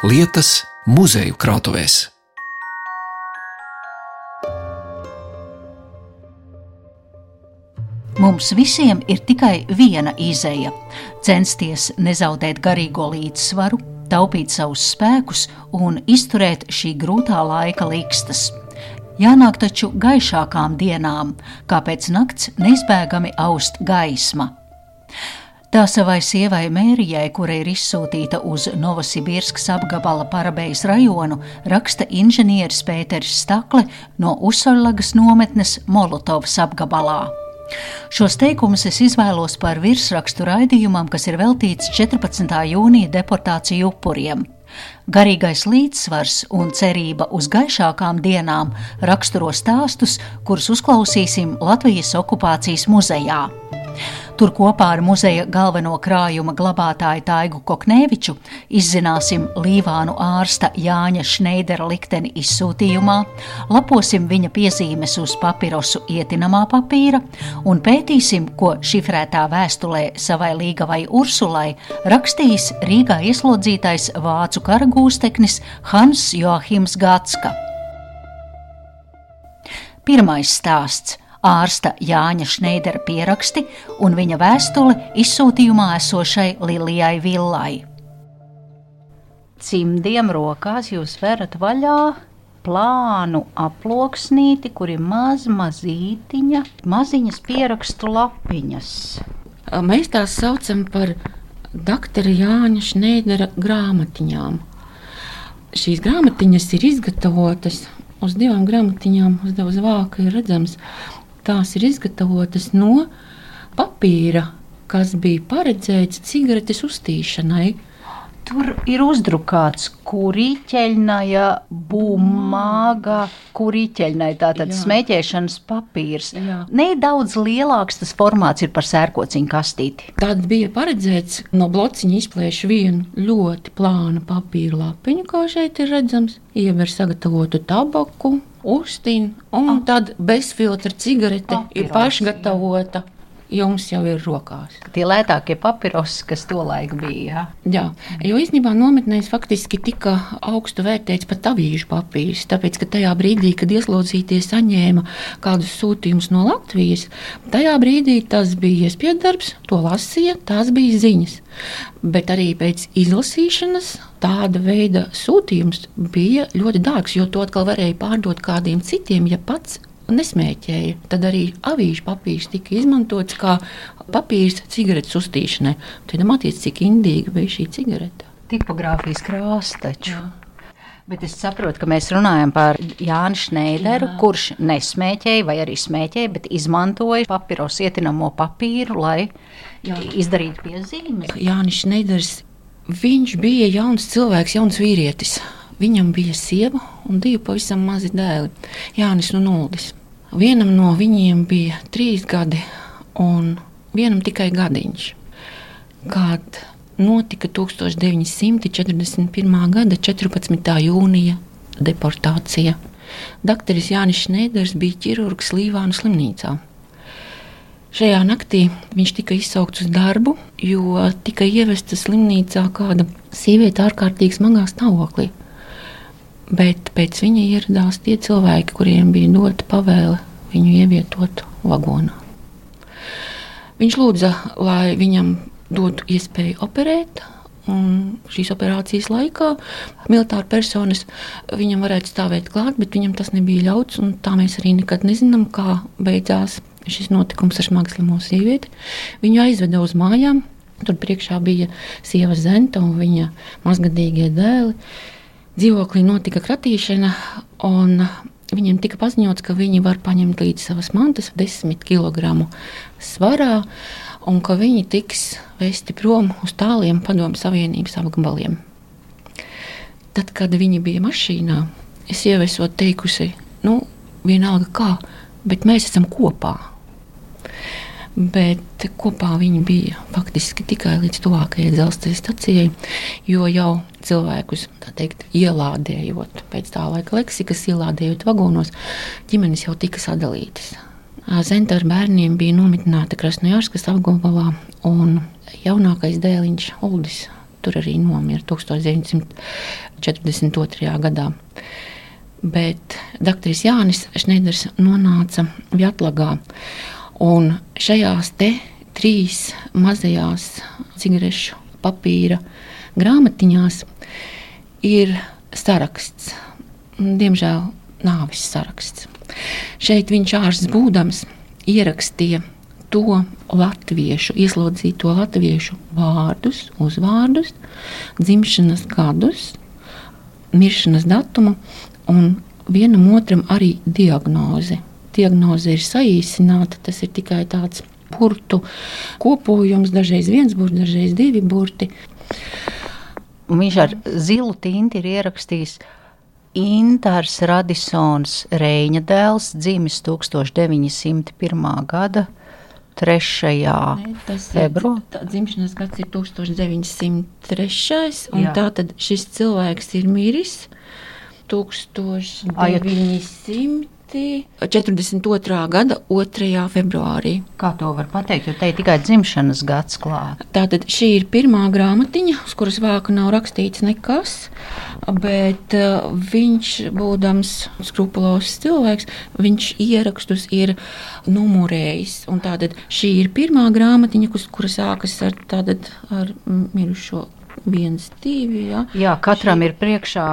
lietas muzeju krātuvēs. Mums visiem ir tikai viena izēja - censties nezaudēt garīgo līdzsvaru, taupīt savus spēkus un izturēt šī grūtā laika likstas. Jānāk taču gaišākām dienām, kā pēc nakts neizbēgami aust gaisma. Tā savai sievai Mērijai, kura ir izsūtīta uz Novosibirskas apgabala Parabējas rajonu, raksta inženieris Pēters Stakle no Usoļlagas nometnes Molotovas apgabalā. Šos teikumus es izvēlos par virsrakstu raidījumam, kas ir veltīts 14. jūnija deportāciju upuriem. Garīgais līdzsvars un cerība uz gaišākām dienām raksturo stāstus, kurus uzklausīsim Latvijas okupācijas muzejā. Tur kopā ar muzeja galveno krājuma glabātāju Taigu Kokneviču izzināsim Līvānu ārsta Jāņa Šneidera likteni izsūtījumā, laposim viņa piezīmes uz papirosu ietinamā papīra un pētīsim, ko šifrētā vēstulē savai līgavai Ursulai rakstījis Rīgā ieslodzītais vācu karagūsteknis Hans Joachims Gatska. Pirmais stāsts ārsta Jāņa Šneidera pieraksti un viņa vēstule izsūtījumā esošai Lilijai Villai. Cimdiem rokās jūs verat vaļā plānu aploksnīti, kur ir maz mazītiņa, maziņas pierakstu lapiņas. Mēs tās saucam par doktora Jāņa Šneidera grāmatiņām. Šīs grāmatiņas ir izgatavotas uz divām grāmatiņām, uz divas vāka ir redzams tās ir izgatavotas no papīra, kas bija paredzēts cigaretes uztīšanai. Tur ir uzdrukāts kurīķeļnaja bumāga, kurīķeļnai tātad Jā. smēķēšanas papīrs. Jā. Nedaudz lielāks tas formāts ir par sērkociņu kastīti. Tad bija paredzēts no blociņa izplēš vienu ļoti plānu papīra lapiņu, kā šeit ir redzams, iever sagatavotu tabaku, uztīnu, un ah. tad bezfiltra cigarete Papiros, ir pašgatavota. Jā jums jau ir rokās. Tie lētākie papirosi, kas tolaik bija. Jā, jā jo īstenībā nometnēs faktiski tika augstu vērtēts pat avīžu papīrs, tāpēc, ka tajā brīdī, kad ieslodzītie saņēma kādus sūtījumus no Latvijas, tajā brīdī tas bija iespiedu darbs, to lasīja, tās bija ziņas. Bet arī pēc izlasīšanas tāda veida sūtījums bija ļoti dārgs, jo to atkal varēja pārdot kādiem citiem, ja pats nesmēķēja, tad arī avīžu papīrs tika izmantots kā papīrs cigaretes uztīšanai. Tad mācīties, cik indīga bija šī cigarete. Tipogrāfijas krāsa taču. Jā. Bet es saprotu, ka mēs runājam par Jānu Šneideru, Jā. kurš nesmēķēja vai arī smēķēja, bet izmantoja papīros ietinamo papīru, lai Jā. izdarītu piezīmes. Jānis Šneiders, viņš bija jauns cilvēks, jauns vīrietis. Viņam bija sieva un divi pavisam mazi dēli, Jānis un Uldis. Vienam no viņiem bija trīs gadi, un vienam tikai gadiņš. Kad notika 1941. gada 14. jūnija deportācija, Dr. Jānis Šneiders bija ķirurgs Līvānu slimnīcā. Šajā naktī viņš tika izsaukts uz darbu, jo tika ievesta slimnīcā kāda sieviete ārkārtīgi smagā stāvoklī bet pēc viņa ieradās tie cilvēki, kuriem bija dota pavēle viņu ievietot vagonā. Viņš lūdza, lai viņam dotu iespēju operēt. Šīs operācijas laikā militāra personas viņam varētu stāvēt klāt, bet viņam tas nebija ļauts. Tā mēs arī nekad nezinām, kā beidzās šis notikums ar smagu slimo sievieti. Viņu aizveda uz mājām. Tur priekšā bija sieva Zenta un viņa mazgadīgie dēli dzīvoklī notika kratīšana, un viņiem tika paziņots, ka viņi var paņemt līdzi savas mantas, 10 kg svarā, un ka viņi tiks vesti prom uz tāliem Padomu Savienības apgabaliem. Tad, kad viņi bija mašīnā, es esmu teikusi, nu, vienalga kā, bet mēs esam kopā bet kopā viņi bija faktiski tikai līdz tuvākajai dzelzceļa stacijai, jo jau cilvēkus teikt, ielādējot pēc tā laika leksikas, ielādējot vagonos, ģimenes jau tika sadalītas. Zenta ar bērniem bija nomitināta Krasnojārskas apgabalā, un jaunākais dēliņš Uldis tur arī nomira 1942. gadā. Bet dr. Jānis Šneiders nonāca Vjatlagā. Un šajās te trīs mazajās cigarešu papīra grāmatiņās ir saraksts, diemžēl nāvis saraksts. Šeit viņš ārsts būdams ierakstīja to latviešu, ieslodzīto latviešu vārdus, uzvārdus, dzimšanas gadus, miršanas datumu un vienam otram arī diagnozi. Diagnoze ir saīsināta, tas ir tikai tāds burtu kopojums, dažreiz viens burts, dažreiz divi burti. Un viņš ar zilu tinti ir ierakstījis Intars Radisons Reņa dēls, dzimis 1901. gada 3. februārī. Dzimšanas gads ir 1903. un tā tad šis cilvēks ir miris 1900. 42. gada 2. februārī. Kā to var pateikt, jo te ir tikai dzimšanas gads klāts. Tātad šī ir pirmā grāmatiņa, uz kuras vāka nav rakstīts nekas, bet uh, viņš, būdams skrupulozs cilvēks, viņš ierakstus ir numurējis. Tātad šī ir pirmā grāmatiņa, kura sākas ar, tātad, ar mirušo viens, divi. Ja. Jā, katram ir priekšā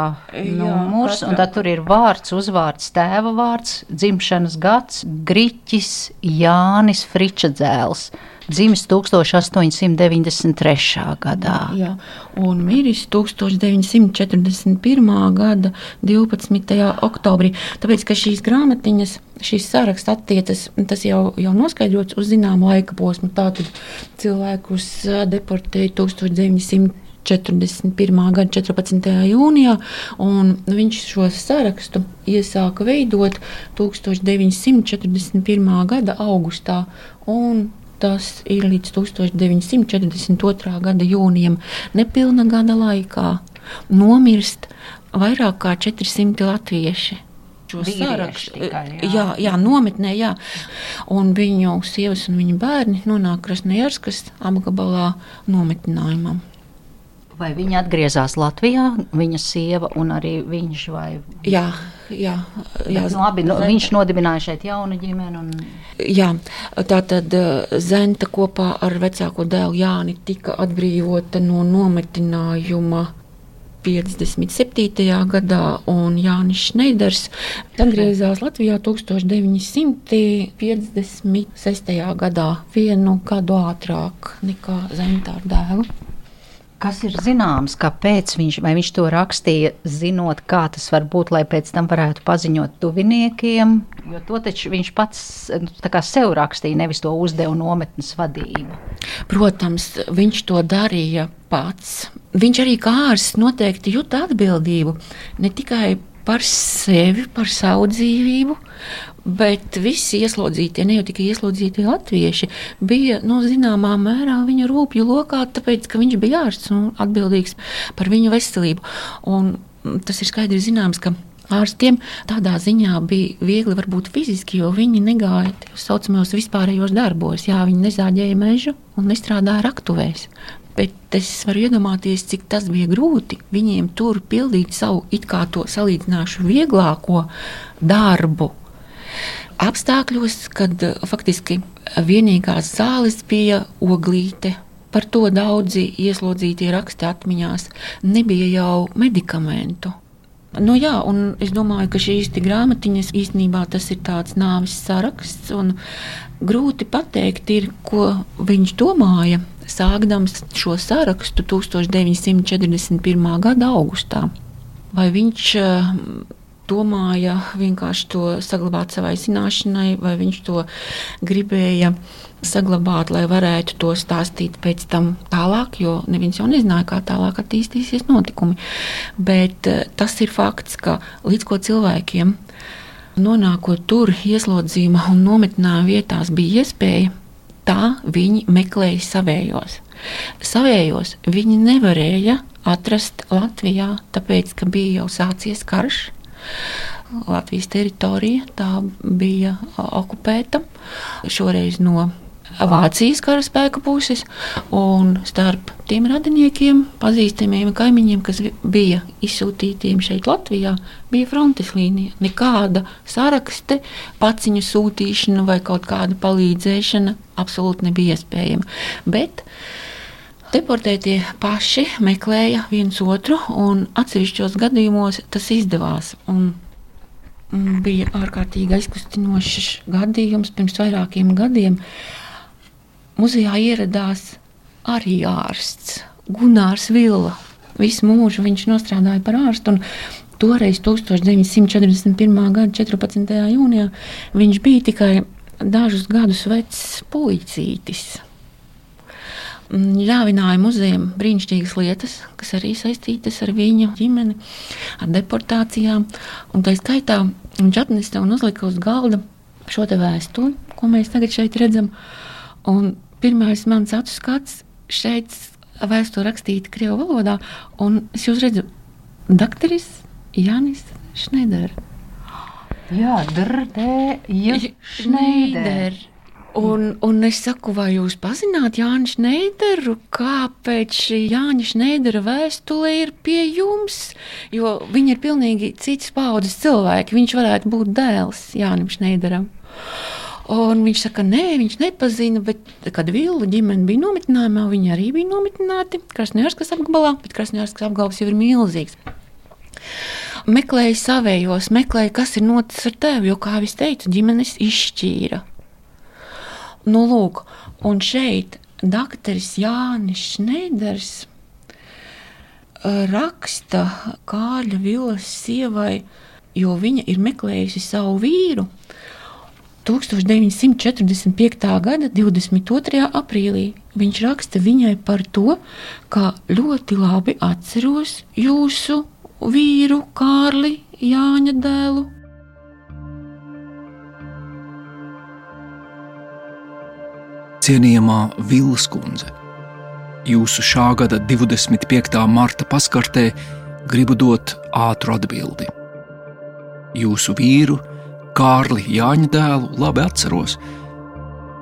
numurs, jā, un tad tur ir vārds, uzvārds, tēva vārds, dzimšanas gads, Griķis Jānis Fričadzēls. Dzimis 1893. gadā. Jā, un miris 1941. gada 12. oktobrī. Tāpēc, ka šīs grāmatiņas, šīs saraksts attiecas, tas jau, jau noskaidrots uz zināmu laika posmu. Tātad cilvēkus deportēja 1900. 41. gada 14. jūnijā, un viņš šo sarakstu iesāka veidot 1941. gada augustā. Tas ir līdz 1942. gada jūnijam, nepilna gada laikā. Nomirst vairāk kā 400 latvieši šo sarakstu. Tikai, jā. jā, jā, nometnē, jā. Un viņu sievas un viņa bērni nonāk Krasnojarskas apgabalā nometinājumam. Vai viņa atgriezās Latvijā, viņa sieva un arī viņš? Vai... Jā, jā, jā. Bet, nu, labi, no, viņš nodibināja šeit jaunu ģimeni. Un... Jā, tā tad eh, Zenta kopā ar vecāko dēlu Jāni tika atbrīvota no nometinājuma. 57. gadā, un Jānis Šneiders atgriezās Latvijā 1956. gadā, vienu gadu ātrāk nekā Zenta ar dēlu. Kas ir zināms, kāpēc viņš, viņš to rakstīja, zinot, kā tas var būt, lai pēc tam varētu paziņot tuviniekiem? Jo to taču viņš pats nu, sev rakstīja, nevis to uzdeva nometnes vadība. Protams, viņš to darīja pats. Viņš arī kā ārsts noteikti jūta atbildību ne tikai par sevi, par savu dzīvību, Bet visi ieslodzītie, ne jau tikai ieslodzītie latvieši, bija no nu, zināmā mērā viņa rūpju lokā, tāpēc ka viņš bija ārsts un atbildīgs par viņu veselību. Un tas ir skaidrs zināms, ka ārstiem tādā ziņā bija viegli, varbūt fiziski, jo viņi negāja tajos saucamajos vispārējos darbos. Jā, viņi nezāģēja mežu un nestrādāja raktuvēs. Bet es varu iedomāties, cik tas bija grūti viņiem tur pildīt savu it kā to salīdzināšu vieglāko darbu apstākļos, kad eh, faktiski vienīgās zāles bija oglīte. Par to daudzi ieslodzītie raksta atmiņās. Nebija jau medikamentu. Nu, jā, un es domāju, ka šīs grāmatiņas īstenībā tas ir tāds nāves saraksts. Grūti pateikt, ir, ko viņš domāja, sākdams šo sarakstu 1941. gada augustā. Vai viņš domāja vienkārši to saglabāt savai zināšanai, vai viņš to gribēja saglabāt, lai varētu to stāstīt pēc tam tālāk, jo neviens jau nezināja, kā tālāk attīstīsies notikumi. Bet eh, tas ir fakts, ka līdz ko cilvēkiem nonākot tur, ieslodzījuma un nometnējuma vietās, bija iespēja, tā viņi meklēja savējos. Savējos viņi nevarēja atrast Latvijā, tāpēc, ka bija jau sācies karš. Latvijas teritorija tā bija okupēta šoreiz no Vācijas karaspēka puses, un starp tiem radiniekiem, pazīstamiem kaimiņiem, kas bija izsūtītiem šeit Latvijā, bija frontes līnija. Nekāda sarakste, paciņu sūtīšana vai kaut kāda palīdzēšana absolūti nebija iespējama. Bet deportētie paši meklēja viens otru, un atsevišķos gadījumos tas izdevās. Un bija ārkārtīgi aizkustinošs gadījums pirms vairākiem gadiem muzejā ieradās arī ārsts Gunārs Villa. Visu mūžu viņš strādāja par ārstu. Toreiz, 1941. gada 14. jūnijā, viņš bija tikai dažus gadus vecs puicītis. Ļāvināja muzejam brīnišķīgas lietas, kas arī saistītas ar viņa ģimeni, ar deportācijām. Un tā skaitā viņš atnesa un uzlika uz galda šo vēstuli, ko mēs tagad šeit redzam. Un pirmais mans acu skats šeit vēsture rakstīta Krievijas valodā, un es jūs redzu, doktoris Janis Šneiders. Jā, Dārta Šneiders. Un, un es saku, vai jūs pazināt Jānu Šneideru? Kāpēc šī Jāņa Šneidera vēstule ir pie jums? Jo viņi ir pilnīgi cits paudzes cilvēki. Viņš varētu būt dēls Jānim Šneideram. Un viņš saka, nē, viņš nepazina, bet, kad Vilna ģimene bija nometnējumā, viņi arī bija nometnēti Krasnojarskas apgabalā, bet Krasnojarskas apgabals jau ir milzīgs. Meklēju savējos, meklēju, kas ir noticis ar tevi, jo, kā jau teicu, ģimenes izšķīra. Nu, lūk, un šeit dakteris Jānis Šneiders raksta Kārļa Vilas sievai, jo viņa ir meklējusi savu vīru 1945. gada 22. aprīlī viņš raksta viņai par to, ka ļoti labi atceros jūsu vīru Kārli Jāņa dēlu. Cienījamā Vils kundze, jūsu šā gada 25. marta paskartē gribu dot ātru atbildi. Jūsu vīru Kārli Jāņa dēlu labi atceros.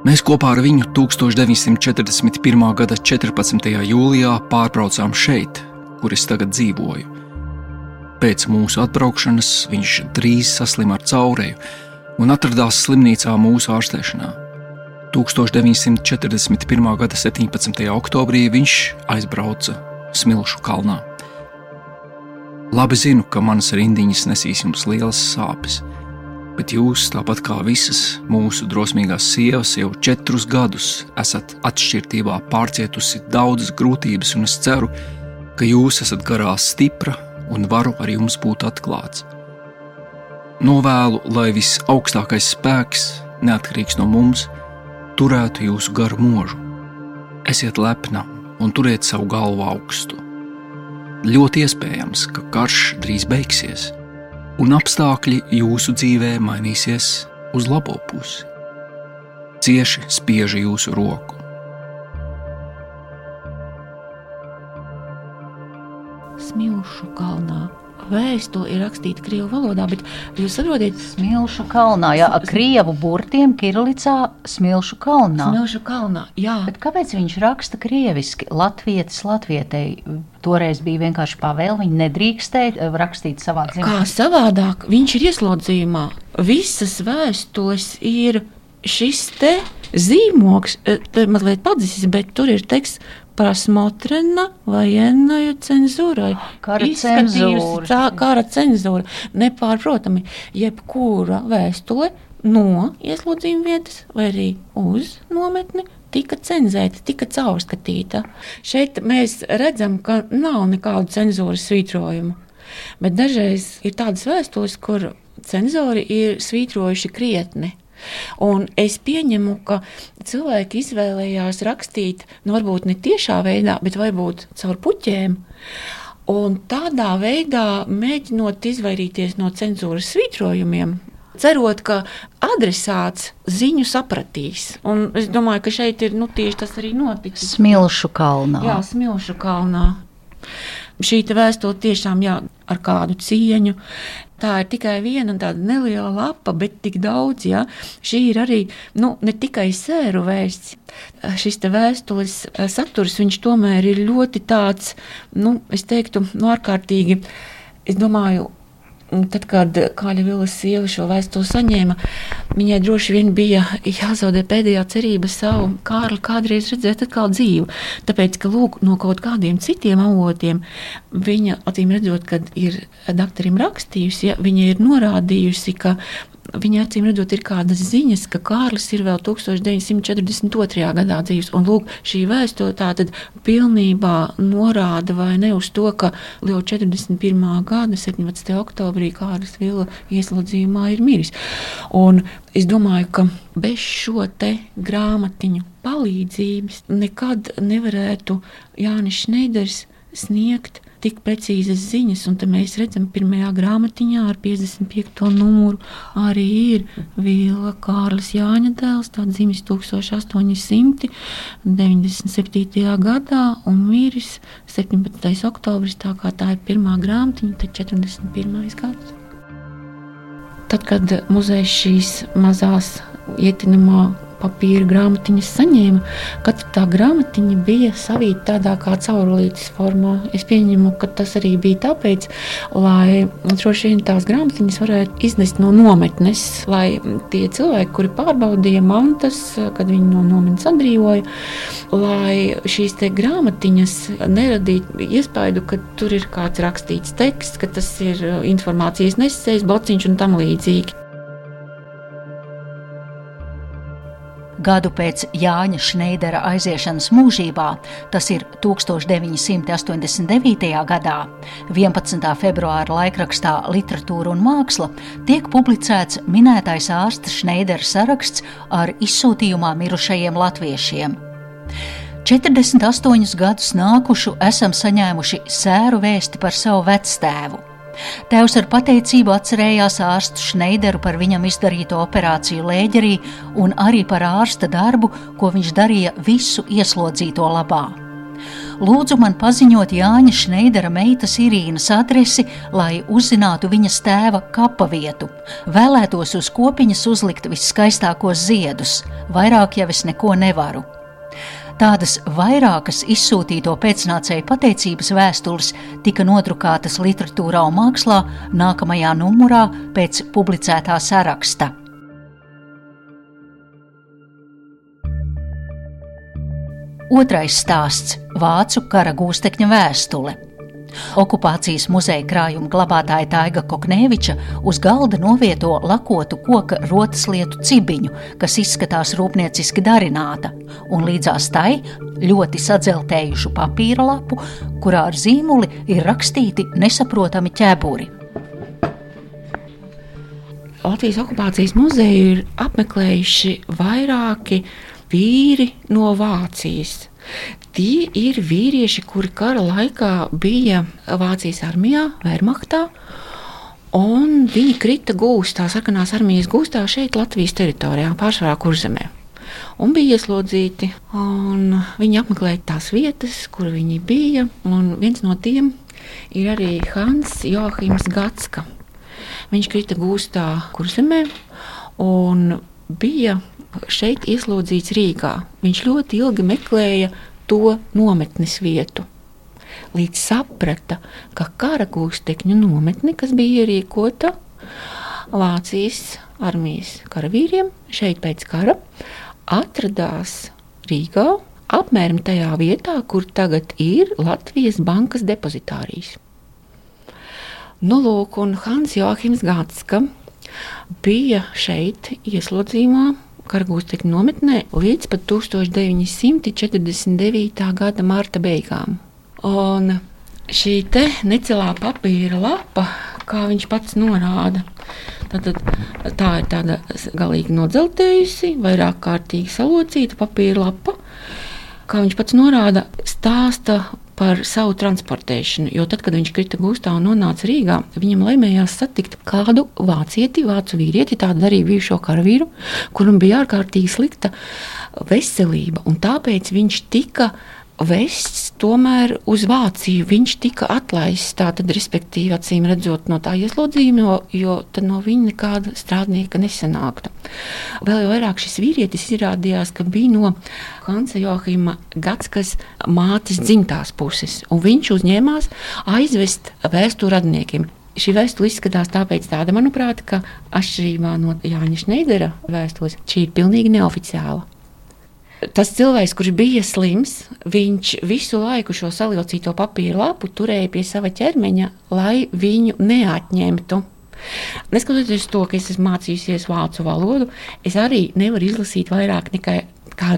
Mēs kopā ar viņu 1941. gada 14. jūlijā pārbraucām šeit, kur es tagad dzīvoju. Pēc mūsu atbraukšanas viņš drīz saslima ar caurēju un atradās slimnīcā mūsu ārstēšanā. 1941. gada 17. oktobrī viņš aizbrauca Smilšu kalnā. Labi zinu, ka manas rindiņas nesīs jums lielas sāpes bet jūs, tāpat kā visas mūsu drosmīgās sievas, jau četrus gadus esat atšķirtībā pārcietusi daudzas grūtības, un es ceru, ka jūs esat garā stipra un varu ar jums būt atklāts. Novēlu, lai viss augstākais spēks, neatkarīgs no mums, turētu jūsu garu mūžu. Esiet lepna un turiet savu galvu augstu. Ļoti iespējams, ka karš drīz beigsies un apstākļi jūsu dzīvē mainīsies uz labo pusi. Cieši spiež jūsu roku. Smilšu kalnā vēstule ir rakstīta krievu valodā, bet jūs saprotat, smilšu kalnā, jā, ar krievu burtiem, kirilicā, smilšu kalnā. Smilšu kalnā, jā. Bet kāpēc viņš raksta krieviski? Latvietis Latvietei toreiz bija vienkārši pavēle, viņa nedrīkstēja eh, rakstīt savā dzimtenē. Kā savādāk, viņš ir ieslodzījumā. Visas vēstules ir šis te zīmogs, eh, mazliet padzis, bet tur ir teksts prasmotrena военная cenzūrai. Kara cenzūra. Tā kara cenzūra. Nepārprotami, jebkura vēstule no ieslodzījuma vietas vai arī uz nometni tika cenzēta, tika caurskatīta. Šeit mēs redzam, ka nav nekādu cenzūras svītrojumu. Bet dažreiz ir tādas vēstules, kur cenzori ir svītrojuši krietni Un es pieņemu, ka cilvēki izvēlējās rakstīt, nu, varbūt ne tiešā veidā, bet varbūt caur puķiem. Un tādā veidā mēģinot izvairīties no cenzūras svītrojumiem, cerot, ka adresāts ziņu sapratīs. Un es domāju, ka šeit ir nu, tieši tas arī noticis. Smilšu kalnā. Jā, Smilšu kalnā. Šī vēstule tiešām jā, ar kādu cieņu. Tā ir tikai viena tāda neliela lapa, bet tik daudz. Ja? Šī ir arī nu, ne tikai sēru vēsts. Šis vēstules saturs, viņš tomēr ir ļoti tāds, nu, es teiktu, nu, ārkārtīgi. Es domāju, Tad, kad Kāļa Vilas sieva šo vēstuli saņēma, viņai droši vien bija jāzaudē pēdējā cerība savu Kārli kādreiz redzēt atkal dzīvu. Tāpēc, ka lūk, no kaut kādiem citiem avotiem viņa acīm redzot, kad ir doktorim rakstījusi, ja, viņa ir norādījusi, ka Viņa acīm redzot, ir kādas ziņas, ka Kārlis ir vēl 1942. gadā dzīves. Un lūk, šī vēsture tātad pilnībā norāda vai ne uz to, ka jau 41. gada 17. oktobrī Kārlis Vila ieslodzījumā ir miris. Un es domāju, ka bez šo te grāmatiņu palīdzības nekad nevarētu Jānis Šneiders sniegt tik precīzas ziņas, un mēs redzam, pirmajā grāmatiņā ar 55. numuru arī ir Vila Kārlis Jāņa dēls, tāds dzimis 1897. gadā un miris 17. oktobris, tā kā tā ir pirmā grāmatiņa, tad 41. gads. Tad, kad muzejs šīs mazās ietinamā papīra grāmatiņas saņēma, katra tā grāmatiņa bija savīta tādā kā caurulītes formā. Es pieņemu, ka tas arī bija tāpēc, lai droši vien tās grāmatiņas varētu iznest no nometnes, lai tie cilvēki, kuri pārbaudīja mantas, kad viņi no nometnes atbrīvoja, lai šīs te grāmatiņas neradītu iespaidu, ka tur ir kāds rakstīts teksts, ka tas ir informācijas nesējs, blociņš un tam līdzīgi. Gadu pēc Jāņa Šneidera aiziešanas mūžībā, tas ir 1989. gadā, 11. februāra laikrakstā Literatūra un māksla, tiek publicēts minētais ārsta Šneidera saraksts ar izsūtījumā mirušajiem latviešiem. 48 gadus nākušu esam saņēmuši sēru vēsti par savu vectēvu. Tēvs ar pateicību atcerējās ārstu Šneideru par viņam izdarīto operāciju lēģerī un arī par ārsta darbu, ko viņš darīja visu ieslodzīto labā. Lūdzu man paziņot Jāņa Šneidera meitas Irīnas adresi, lai uzzinātu viņas tēva kapa vietu. Vēlētos uz kopiņas uzlikt viskaistākos ziedus, vairāk jau es neko nevaru. Tādas vairākas izsūtīto pēcnācēju pateicības vēstules tika nodrukātas literatūrā un mākslā nākamajā numurā pēc publicētā saraksta. Otrais stāsts - Vācu kara gūstekņa vēstule. Okupācijas muzeja krājuma glabātāja Taiga Kokneviča uz galda novieto lakotu koka rotaslietu cibiņu, kas izskatās rūpnieciski darināta, un līdzās tai ļoti sadzeltējušu papīra lapu, kurā ar zīmuli ir rakstīti nesaprotami ķēburi. Latvijas okupācijas muzeju ir apmeklējuši vairāki vīri no Vācijas. Tie ir vīrieši, kuri kara laikā bija Vācijas armijā, Wehrmachtā. Un viņi krita gūstā, sarkanās armijas gūstā šeit, Latvijas teritorijā, pārsvarā kurzemē. Un bija ieslodzīti, un viņi apmeklēja tās vietas, kur viņi bija. Viens no tiem ir arī Hans Joachims Gatska. Viņš krita gūstā kurzemē un bija šeit ieslodzīts Rīgā. Viņš ļoti ilgi meklēja to nometnes vietu. Līdz saprata, ka kara gūstekņu nometne, kas bija ierīkota Vācijas armijas karavīriem šeit pēc kara, atradās Rīgā, apmēram tajā vietā, kur tagad ir Latvijas bankas depozitārijas. Nu, lūk, un Hans Joachims Gatska bija šeit ieslodzījumā Kargūstekņu nometnē līdz pat 1949. gada marta beigām. Un šī necelā papīra lapa, kā viņš pats norāda, tad, tā ir tāda galīgi nodzeltējusi, vairāk kārtīgi salocīta papīra lapa. Kā viņš pats norāda, stāsta par savu transportēšanu. Jo tad, kad viņš krita gūstā un nonāca Rīgā, viņam laimējās satikt kādu vācieti, vācu vīrieti, tādu arī bijušo karavīru, kuram bija ārkārtīgi slikta veselība. Tāpēc viņš tika vests tomēr uz Vāciju viņš tika atlaists. Tātad, respektīvi, acīm redzot, no tā ieslodzījuma, jo, jo no viņa nekāda strādnieka nesanākta. Vēl vairāk šis vīrietis izrādījās, ka bija no Hansa Johima Gatskas mātes dzimtās puses, un viņš uzņēmās aizvest vēsturu radniekiem. Šī vēstule izskatās tāpēc tāda, manuprāt, ka atšķirībā no Jāņa Šneidera vēstules, šī ir pilnīgi neoficiāla. Tas cilvēks, kurš bija slims, viņš visu laiku šo saliocīto papīra lapu turēja pie sava ķermeņa, lai viņu neatņemtu. Neskatoties to, ka es esmu mācījusies vācu valodu, es arī nevaru izlasīt vairāk nekā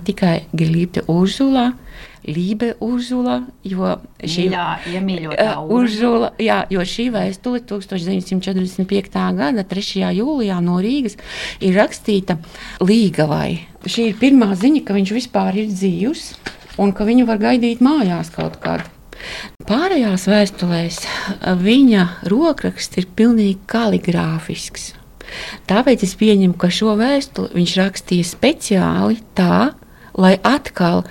tikai Gelībte Urzula. Lībe Urzula, jo šī ir Urzula, jā, jo šī vēstule 1945. gada 3. jūlijā no Rīgas ir rakstīta Līgavai. Šī ir pirmā ziņa, ka viņš vispār ir dzīvs un ka viņu var gaidīt mājās kaut kad. Pārējās vēstulēs viņa rokraksts ir pilnīgi kaligrāfisks. Tāpēc es pieņemu, ka šo vēstuli viņš rakstīja speciāli tā, lai atkal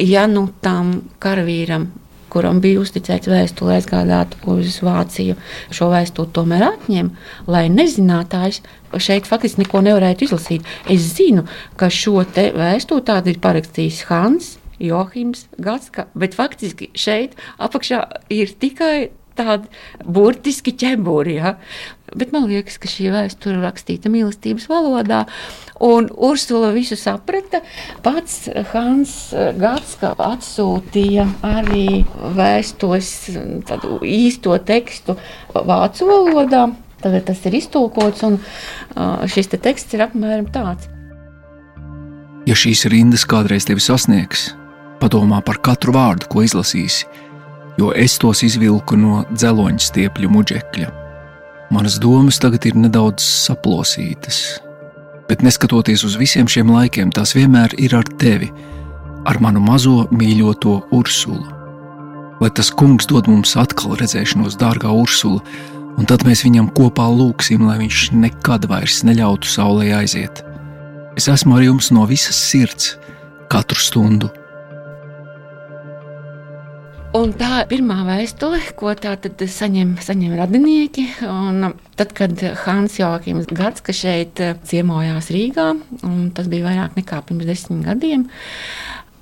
ja nu tam karavīram kuram bija uzticēts vēstule aizgādāt uz Vāciju, šo vēstuli tomēr atņem, lai nezinātājs šeit faktiski neko nevarētu izlasīt. Es zinu, ka šo vēstuli tādu ir parakstījis Hans. Johims Gatska, bet faktiski šeit apakšā ir tikai tādi burtiski ķeburi. Ja? Bet man liekas, ka šī vēsture ir rakstīta mīlestības valodā. Un Ursula visu saprata. Pats Hans Gatska atsūtīja arī vēstules īsto tekstu vācu valodā. Tagad tas ir iztulkots, un šis te teksts ir apmēram tāds. Ja šīs rindas kādreiz tevi sasniegs, padomā par katru vārdu, ko izlasīsi jo es tos izvilku no dzeloņa stiepļu muģekļa. Manas domas tagad ir nedaudz saplosītas, bet neskatoties uz visiem šiem laikiem, tās vienmēr ir ar tevi, ar manu mazo mīļoto Ursulu. Lai tas kungs dod mums atkal redzēšanos, dārgā Ursula, un tad mēs viņam kopā lūgsim, lai viņš nekad vairs neļautu saulē aiziet. Es esmu ar jums no visas sirds, katru stundu Un tā ir pirmā vēstule, ko saņem, saņem radinieki. Un tad, kad Hans Joakims Gats šeit eh, ciemojās Rīgā, tas bija vairāk nekā pirms desmit gadiem,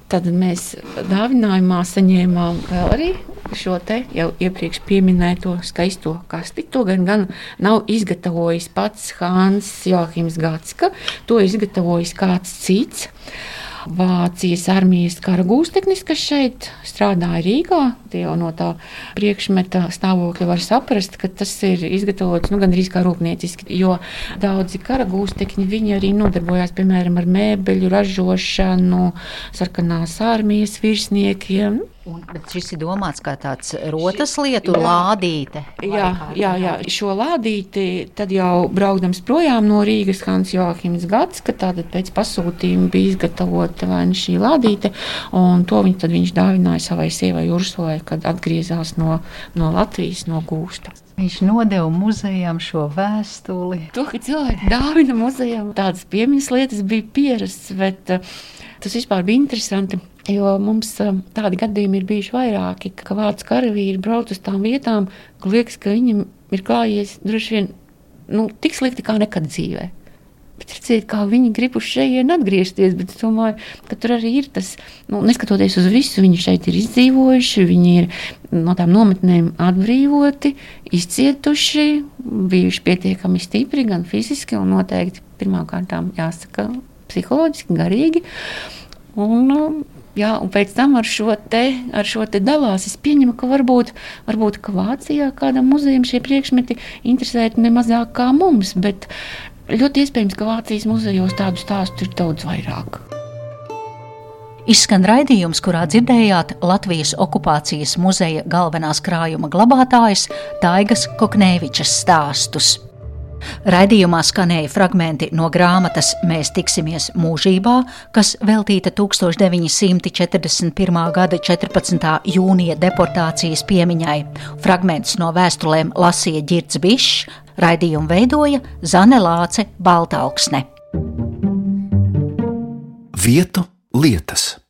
tad mēs dāvinājumā saņēmām vēl arī šo te jau iepriekš minēto skaisto kasti. To gan, gan nav izgatavojis pats Hans Joakims Gats, to izgatavojis kāds cits. Vācijas armijas kara gūsteknis, kas šeit strādāja Rīgā. Jau no tā priekšmeta stāvokļa var saprast, ka tas ir izgatavots nu, gandrīz kā rūpnieciski. Jo daudzi kara gūstekņi arī nodarbojās piemēram ar mēbeļu ražošanu, sarkanās armijas virsniekiem. Un, bet šis ir domāts kā tāds rotas lietu jā, lādīte. Jā, jā, jā, šo lādīti tad jau braukdams projām no Rīgas Hans Joachims Gats, ka tātad pēc pasūtījuma bija izgatavota vai ne šī lādīte, un to viņš, viņš dāvināja savai sievai Ursulai, kad atgriezās no, no Latvijas, no gūsta. Viņš nodeva muzejām šo vēstuli. To, ka cilvēki dāvina muzejām, tādas piemiņas lietas bija pierasts, bet uh, tas vispār bija interesanti. Jo mums um, tādi gadījumi ir bijuši vairāki, ka vācu karavīri brauc uz tām vietām, kur liekas, ka viņam ir klājies droši vien nu, tik slikti kā nekad dzīvē. Bet redziet, kā viņi grib uz šejienes atgriezties. Es domāju, ka tur arī ir tas, nu, neskatoties uz visu, viņi šeit ir izdzīvojuši, viņi ir no tām nometnēm atbrīvoti, izcietuši, bijuši pietiekami stipri gan fiziski, gan noteikti pirmkārt jāsaka psiholoģiski, garīgi. Un, Jā, un pēc tam ar šo te, ar šo te dalās. Es pieņemu, ka varbūt, varbūt ka Vācijā kādam muzejam šie priekšmeti interesētu ne mazāk kā mums, bet ļoti iespējams, ka Vācijas muzejos tādu stāstu ir daudz vairāk. Izskan raidījums, kurā dzirdējāt Latvijas okupācijas muzeja galvenās krājuma glabātājas Taigas Koknevičas stāstus. Raidījumā skanēja fragmenti no grāmatas Mēs tiksimies mūžībā, kas veltīta 1941. gada 14. jūnija deportācijas piemiņai. Fragments no vēstulēm lasīja Girts Bišs, raidījumu veidoja Zane Lāce Baltauksne. Vietu lietas.